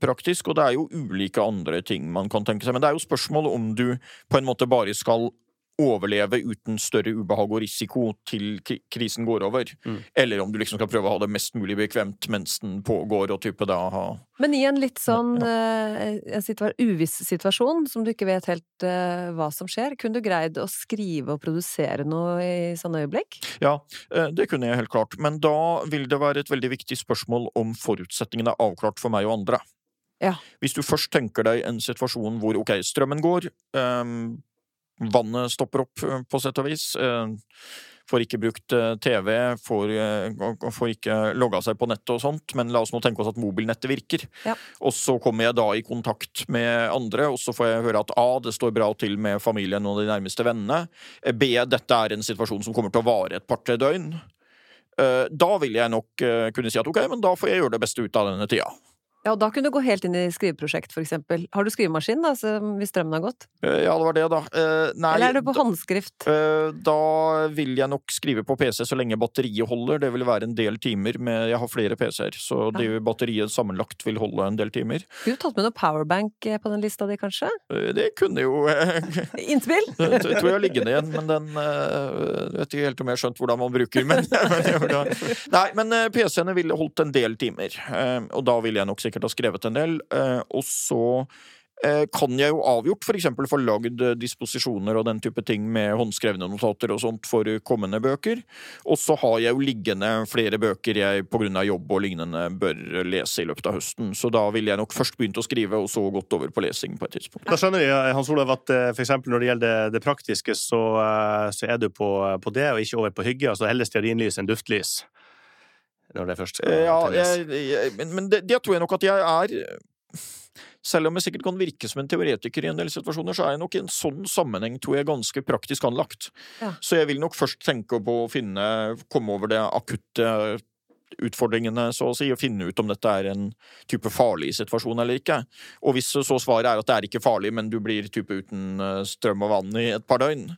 praktisk. Og det er jo ulike andre ting man kan tenke seg, men det er jo spørsmål om du på en måte bare skal overleve uten større ubehag og risiko til krisen går over. Mm. Eller om du liksom skal prøve å ha det mest mulig bekvemt mens den pågår, og type da ha Men i en litt sånn ja. en situa uviss situasjon, som du ikke vet helt uh, hva som skjer, kunne du greid å skrive og produsere noe i sånne øyeblikk? Ja, eh, det kunne jeg helt klart. Men da vil det være et veldig viktig spørsmål om forutsetningene er avklart for meg og andre. Ja. Hvis du først tenker deg en situasjon hvor ok, strømmen går, ehm, vannet stopper opp eh, på sett og vis, eh, får ikke brukt eh, TV, får, får ikke logga seg på nettet og sånt, men la oss nå tenke oss at mobilnettet virker. Ja. Og så kommer jeg da i kontakt med andre, og så får jeg høre at A, det står bra til med familien og de nærmeste vennene. B, dette er en situasjon som kommer til å vare et par-tre døgn. Da vil jeg nok kunne si at ok, men da får jeg gjøre det beste ut av denne tida. Ja, og da kunne du gå helt inn i skriveprosjekt, for eksempel. Har du skrivemaskin, da, hvis strømmen har gått? Eh, Ja, det var det, da. Eh, Nei, Eller er du på håndskrift? Eh, Da vil jeg nok skrive på PC så lenge batteriet holder. Det vil være en del timer. Med, jeg har flere PC-er, så det batteriet sammenlagt vil holde en del timer. Skulle du tatt med noe powerbank eh, på den lista di, kanskje? Eh, Det kunne jo Innspill? Jeg tror jeg har liggende igjen, men den eh, vet ikke helt om jeg har skjønt hvordan man bruker. Men, men, nei, men PC-ene ville holdt en del timer, eh, og da ville jeg nok sikkert ha skrevet en del. eh, Og så eh, kan jeg jo avgjort eksempel få lagd eh, disposisjoner og den type ting med håndskrevne notater og sånt for kommende bøker. Og så har jeg jo liggende flere bøker jeg av jobb og lignende bør lese i løpet av høsten. Så da ville jeg nok først begynt å skrive, og så gått over på lesing på et tidspunkt. Da skjønner vi Hans Olav, at f.eks. når det gjelder det, praktiske, så, så er du på, på det, og ikke over på hygge. Altså heller stearinlys enn duftlys. Når det først skal Eh, Ja, jeg, men, men det, det tror jeg nok at jeg er Selv om jeg sikkert kan virke som en teoretiker i en del situasjoner, så er jeg nok i en sånn sammenheng tror jeg ganske praktisk anlagt. Ja. Så jeg vil nok først tenke på å finne Komme over det akutte utfordringene, så å si, og finne ut om dette er en type farlig situasjon eller ikke. Og hvis så svaret er at det er ikke farlig, men du blir type uten eh, strøm og vann i et par døgn,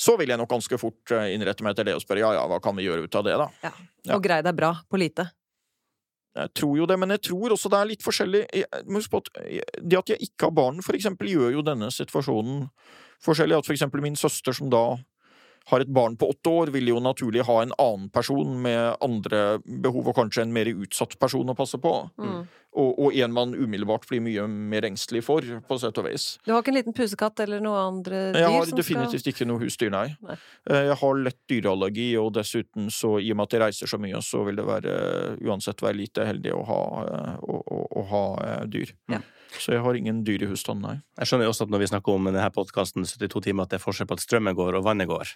så vil jeg nok ganske fort eh, innrette meg etter det og spørre ja ja, hva kan vi gjøre ut av det, da? Ja. Og grei deg bra på lite. Jeg tror jo det, men jeg tror også det er litt forskjellig. Huske på at Det at jeg ikke har barn, for eksempel, gjør jo denne situasjonen forskjellig. At for eksempel min søster, som da har et barn på åtte år, vil jo naturlig ha en annen person med andre behov, og kanskje en mer utsatt person å passe på. Mm. Og, og en man umiddelbart blir mye mer engstelig for, på sett og vis. Du har ikke en liten pusekatt eller noe andre dyr Jeg har definitivt definitivt ikke noe husdyr, nei. Nei. Eh, Jeg har lett dyreallergi, og dessuten, så i og med at jeg reiser så mye, så vil det være uansett være lite heldig å ha, eh, å, å, å ha eh, dyr. Ja. Så jeg har ingen dyr i husstanden, nei. Jeg skjønner jo også at når vi snakker om denne podkasten 72 timer, at det er forskjell på at strømmen går og vannet går.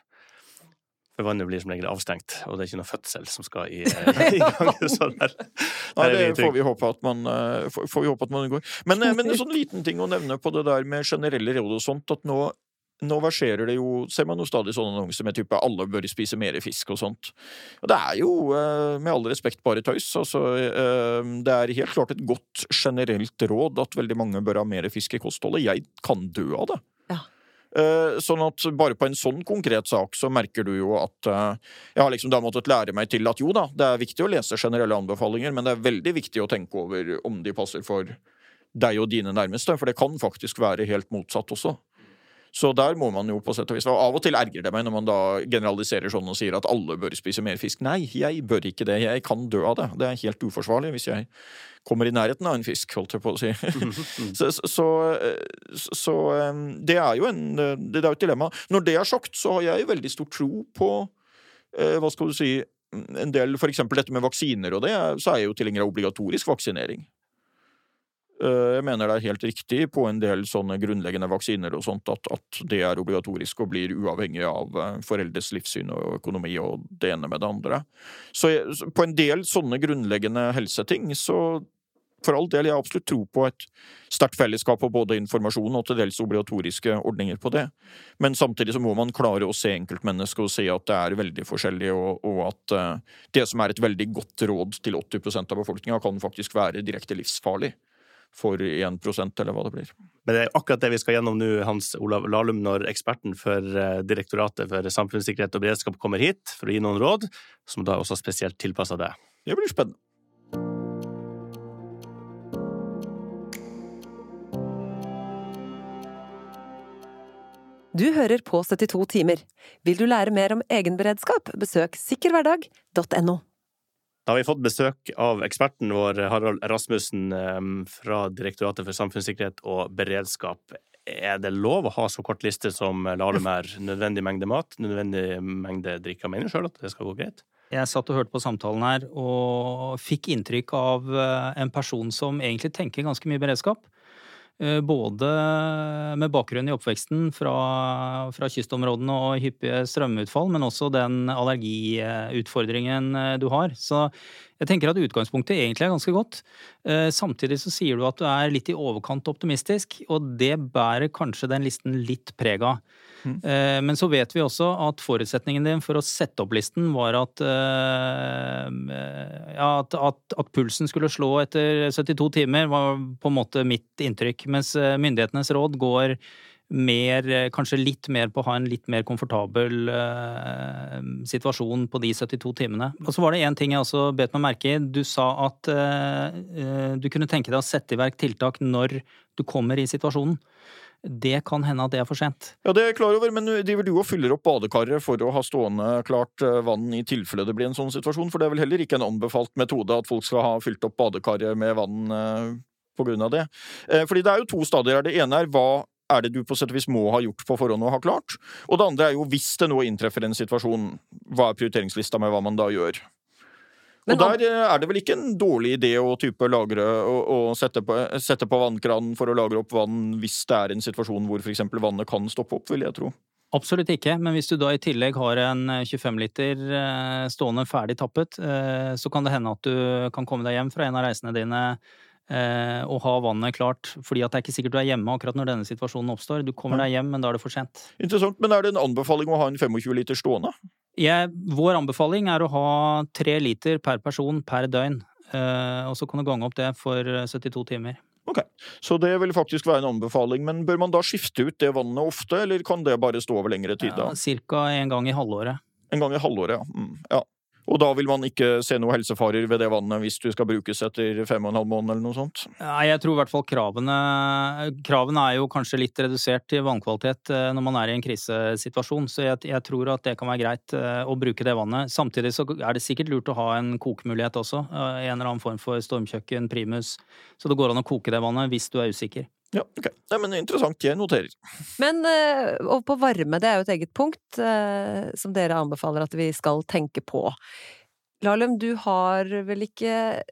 For vannet blir som regel avstengt, og det er ikke noe fødsel som skal i, i gang. Så der, Nei, det får vi håpe at man, eh, får, får vi håpe at man unngår. Men, eh, men en sånn liten ting å nevne på det der med generelle råd og sånt, at nå nå verserer det jo Ser man jo stadig sånne annonser med type 'alle bør spise mer fisk' og sånt. Og det er jo, eh, med all respekt, bare tøys. Altså, eh, det er helt klart et godt generelt råd at veldig mange bør ha mer fisk i kostholdet. Jeg kan dø av det. Ja. Eh, Sånn at bare på en sånn konkret sak så merker du jo at jeg har liksom da måttet lære meg til at jo da, det er viktig å lese generelle anbefalinger, men det er veldig viktig å tenke over om de passer for deg og dine nærmeste, for det kan faktisk være helt motsatt også. Så der må man jo på sett og vis Av og til ergrer det meg når man da generaliserer sånn og sier at alle bør spise mer fisk. Nei, jeg bør ikke det. Jeg kan dø av det. Det er helt uforsvarlig hvis jeg kommer i nærheten av en fisk, holdt jeg på å si. så, så, så, så um, det er jo en Det er et dilemma. Når det er sagt, så har jeg veldig stor tro på eh, Hva skal du si en del, For eksempel dette med vaksiner og det, så er jeg jo tilhenger av obligatorisk vaksinering. Eh, Jeg mener det er helt riktig på en del sånne grunnleggende vaksiner og sånt at, at det er obligatorisk og blir uavhengig av eh, foreldres livssyn og økonomi og det ene med det andre. Så jeg, på en del sånne grunnleggende helseting så for all del, jeg har absolutt tro på et sterkt fellesskap og både informasjon og til dels obligatoriske ordninger på det. Men samtidig så må man klare å se enkeltmennesket og se at det er veldig forskjellig, og, og at uh, det som er et veldig godt råd til 80% av befolkninga, kan faktisk være direkte livsfarlig for 1% eller hva det blir. Men det er akkurat det vi skal gjennom nå, Hans Olav Lahlum, når eksperten for eh, Direktoratet for samfunnssikkerhet og beredskap kommer hit for å gi noen råd, som da også spesielt tilpassa deg. Det blir spennende. Du hører på 72 timer. Vil du lære mer om egenberedskap, besøk sikkerhverdag.no. Da har vi fått besøk av eksperten vår, Harald Rasmussen fra Direktoratet for samfunnssikkerhet og beredskap. Er det lov å ha så kort liste som Lahlum er? Nødvendig mengde mat, nødvendig mengde drikke? Mener sjøl at det skal gå greit? Jeg satt og hørte på samtalen her og fikk inntrykk av eh, en person som egentlig tenker ganske mye beredskap. Eh, både med bakgrunn i oppveksten fra, fra kystområdene og hyppige strømutfall, men også den allergiutfordringen eh, du har. Så jeg tenker at utgangspunktet egentlig er ganske godt. Eh, samtidig så sier du at du er litt i overkant optimistisk, og det bærer kanskje den listen litt preg av. Mm. Men så vet vi også at forutsetningen din for å sette opp listen var at, ja, at, at, at pulsen skulle slå etter 72 timer, var på en måte mitt inntrykk mens eh, myndighetenes råd går mer, eh, kanskje litt mer på å ha en litt mer komfortabel uh, situasjon på de 72 timene. Og så var det én ting jeg også bet meg merke i. Du sa at uh, du kunne tenke deg å sette i verk tiltak når du kommer i situasjonen. Det kan hende at det er for sent. Ja, det er jeg klar over, men driver du og fyller opp badekaret for å ha stående klart vann i tilfelle det blir en sånn situasjon? For det er vel heller ikke en anbefalt metode at folk skal ha fylt opp badekaret med vann på grunn av det. Eh, fordi det er jo to stadier. Det ene er hva er det du på sett og vis må ha gjort på forhånd og ha klart? Og det andre er jo hvis det nå inntreffer en situasjon, hva er prioriteringslista med hva man da gjør? Men, og der eh, er det vel ikke en dårlig idé å type lagre og, sette, på, sette, på, vannkranen for å lagre opp vann hvis det er en situasjon hvor f.eks. vannet kan stoppe opp, vil jeg tro. Absolutt ikke, men hvis du da i tillegg har en 25 eh, liter stående ferdig tappet, så kan det hende at du kan komme deg hjem fra en av reisene dine eh, og ha vannet klart. fordi at det er ikke sikkert du er hjemme akkurat når denne situasjonen oppstår. Du kommer deg hjem, men da er det for sent. Interessant, Men er det en anbefaling å ha en 25 liter stående? Jeg, vår anbefaling er å ha tre liter per person per døgn. Eh, og så kan du gange opp det for 72 timer. Ok, Så det vil faktisk være en anbefaling. Men bør man da skifte ut det vannet ofte, eller kan det bare stå over lengre tid? da? Ja, Cirka en gang i halvåret. En gang i halvåret, ja. Mm, ja. Og da vil man ikke se noen helsefarer ved det vannet hvis du skal brukes etter fem og en halv måned eller noe sånt? Nei, jeg tror i hvert fall kravene Kravene er jo kanskje litt redusert til vannkvalitet eh, når man er i en krisesituasjon, så jeg, jeg tror at det kan være greit eh, å bruke det vannet. Samtidig så er det sikkert lurt å ha en kokemulighet også. Eh, en eller annen form for stormkjøkken, primus. Så det går an å koke det vannet hvis du er usikker. Ja, ok. Nei, men interessant. Jeg noterer. Men uh, over på varme, det er jo et eget punkt uh, som dere anbefaler at vi skal tenke på. Lahlum, du har vel ikke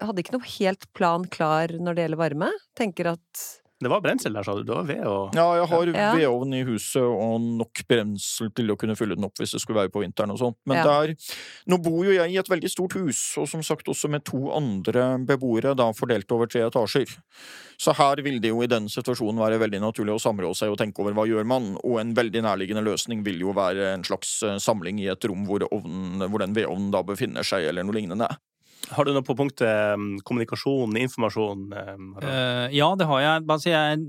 Hadde ikke noe helt plan klar når det gjelder varme? Tenker at det var brensel der, sa du? Det var ved og Ja, jeg har ja. vedovn i huset og nok brensel til å kunne fylle den opp hvis det skulle være på vinteren og sånt. Men ja. der Nå bor jo jeg i et veldig stort hus, og som sagt også med to andre beboere, da fordelt over tre etasjer. Så her vil det jo i den situasjonen være veldig naturlig å samrå seg og tenke over hva gjør man, og en veldig nærliggende løsning vil jo være en slags eh, samling i et rom hvor, ovnen, hvor den vedovnen da befinner seg, eller noe lignende. Har du noe på punktet um, kommunikasjon, informasjon? Uh, ja, det har jeg. Altså, jeg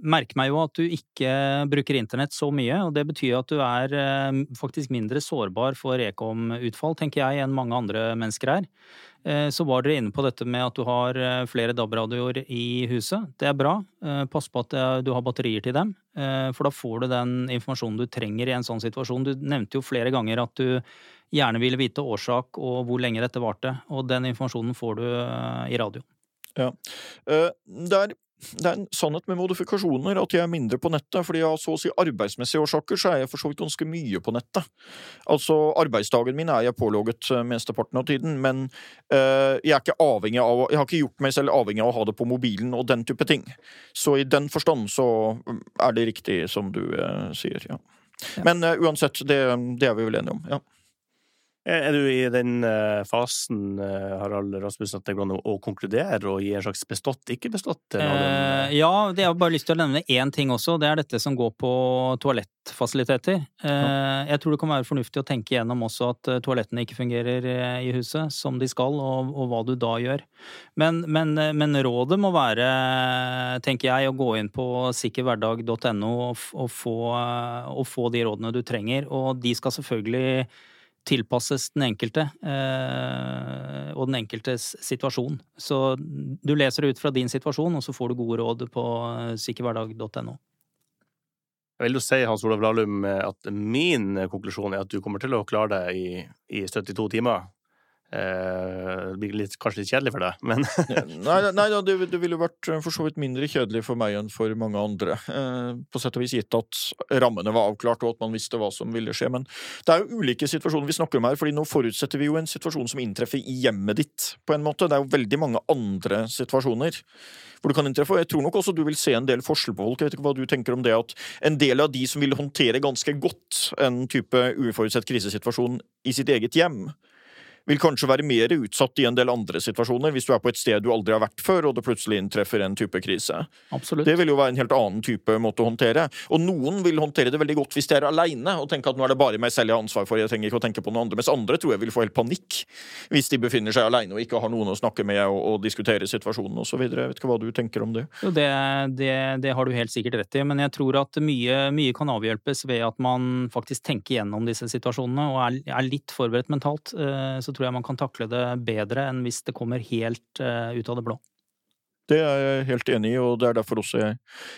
merker meg jo at du ikke bruker internett så mye, og det betyr at du er uh, faktisk mindre sårbar for ekom-utfall, tenker jeg, enn mange andre mennesker er. Uh, så var dere inne på dette med at du har flere DAB-radioer i huset. Det er bra. Pass på at du har batterier til dem, for da får du den informasjonen du trenger i en sånn situasjon. Du nevnte jo flere ganger at du gjerne ville vite årsak og hvor lenge dette varte. Og den informasjonen får du eh, i radio. Ja. Eh, det er, det er en sannhet med modifikasjoner at jeg er mindre på nettet, fordi av så å si arbeidsmessige årsaker så er jeg for så vidt ganske mye på nettet. Altså, arbeidsdagen min er jeg pålogget eh, mesteparten av tiden, men uh, jeg er ikke avhengig av Jeg har ikke gjort meg selv avhengig av å ha det på mobilen og den type ting. Så i den forstand så mm, er det riktig som du uh, sier, ja. ja. Men uh, uansett, det, det, er vi vel enige om. ja. Er du i den eh, fasen, eh, Harald Rasmussen, at det går an å konkludere og gi en slags bestått, ikke bestått? Eh, ja, jeg har bare lyst til å nevne én ting også. Det er dette som går på toalettfasiliteter. Eh, jeg tror det kan være fornuftig å tenke gjennom også at eh, toalettene ikke fungerer i huset som de skal, og, og hva du da gjør. Men, men, men, rådet må være, tenker jeg, å gå inn på sikkerhverdag.no og, og, og få de rådene du trenger. Og de skal selvfølgelig tilpasses den enkelte eh, og den enkeltes situasjon. Så du leser det ut fra din situasjon, og så får du gode råd på eh, sikkerhverdag.no. Jeg vil jo si, Hans Olav Lahlum, at min konklusjon er at du kommer til å klare deg i, i 72 timer. Eh, det blir litt, kanskje litt kjedelig for deg, men Nei, nei det, det ville vært eh, for så vidt mindre kjedelig for meg enn for mange andre. Eh, på sett og vis gitt at rammene var avklart og at man visste hva som ville skje. Men det er jo ulike situasjoner vi snakker om her, fordi nå forutsetter vi jo en situasjon som inntreffer i hjemmet ditt, på en måte. Det er jo veldig mange andre situasjoner hvor det kan inntreffe. Jeg tror nok også du vil se en del forskjell på folk. Jeg vet ikke hva du tenker om det at en del av de som vil håndtere ganske godt en type uforutsett krisesituasjon i sitt eget hjem, vil kanskje være mer utsatt i en del andre situasjoner, hvis du er på et sted du aldri har vært før, og det plutselig inntreffer en type krise. Absolutt. Det vil jo være en helt annen type måte å håndtere. Og noen vil håndtere det veldig godt hvis de er aleine og tenker at nå er det bare meg selv jeg har ansvar for, jeg trenger ikke å tenke på noen andre. Mens andre tror jeg vil få helt panikk hvis de befinner seg aleine og ikke har noen å snakke med og, og diskutere situasjonen osv. Jeg vet ikke hva du tenker om det. Jo, det, det, det har du helt sikkert rett i, men jeg tror at mye, mye kan avhjelpes ved at man faktisk tenker gjennom disse situasjonene og er, er litt forberedt mentalt. Eh, så tror jeg man kan takle det bedre enn hvis det kommer helt uh, ut av det blå. Det er jeg helt enig i, og det er derfor også jeg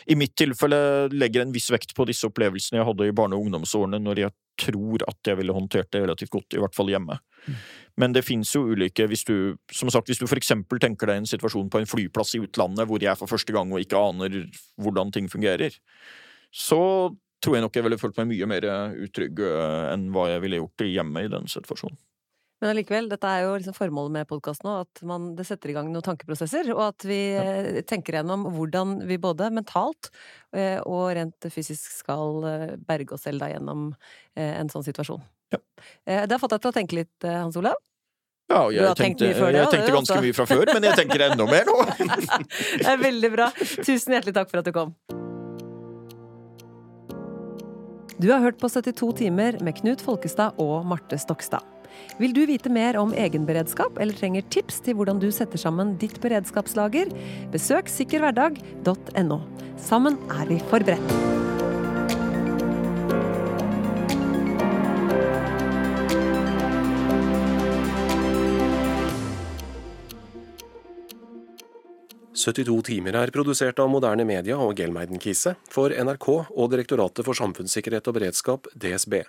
i mitt tilfelle legger en viss vekt på disse opplevelsene jeg hadde i barne- og ungdomsårene, når jeg tror at jeg ville håndtert det relativt godt, i hvert fall hjemme. Mm. Men det fins jo ulike hvis du, som sagt, hvis du for eksempel tenker deg en situasjon på en flyplass i utlandet hvor jeg for første gang og ikke aner hvordan ting fungerer, så tror jeg nok jeg ville følt meg mye mer utrygg eh, enn hva jeg ville gjort hjemme i den situasjonen. Men allikevel, dette er jo liksom formålet med podkasten òg, at man, det setter i gang noen tankeprosesser. Og at vi ja. Eh, tenker gjennom hvordan vi både mentalt eh, og rent fysisk skal eh, berge oss selv da gjennom en sånn situasjon. Ja. Det har fått deg til å tenke litt, Hans Olav? Ja, jeg, tenkte, det, jeg tenkte ganske mye fra før, men jeg tenker enda mer nå. det er veldig bra. Tusen hjertelig takk for at du kom. Du har hørt på 72 timer med Knut Folkestad og Marte Stokstad. Vil du vite mer om egenberedskap eller trenger tips til hvordan du setter sammen ditt beredskapslager? Besøk sikkerhverdag.no. Sammen er vi forberedt. «72 timer er produsert av Moderne Media og Gelmeiden Kise for NRK og Direktoratet for samfunnssikkerhet og beredskap, DSB.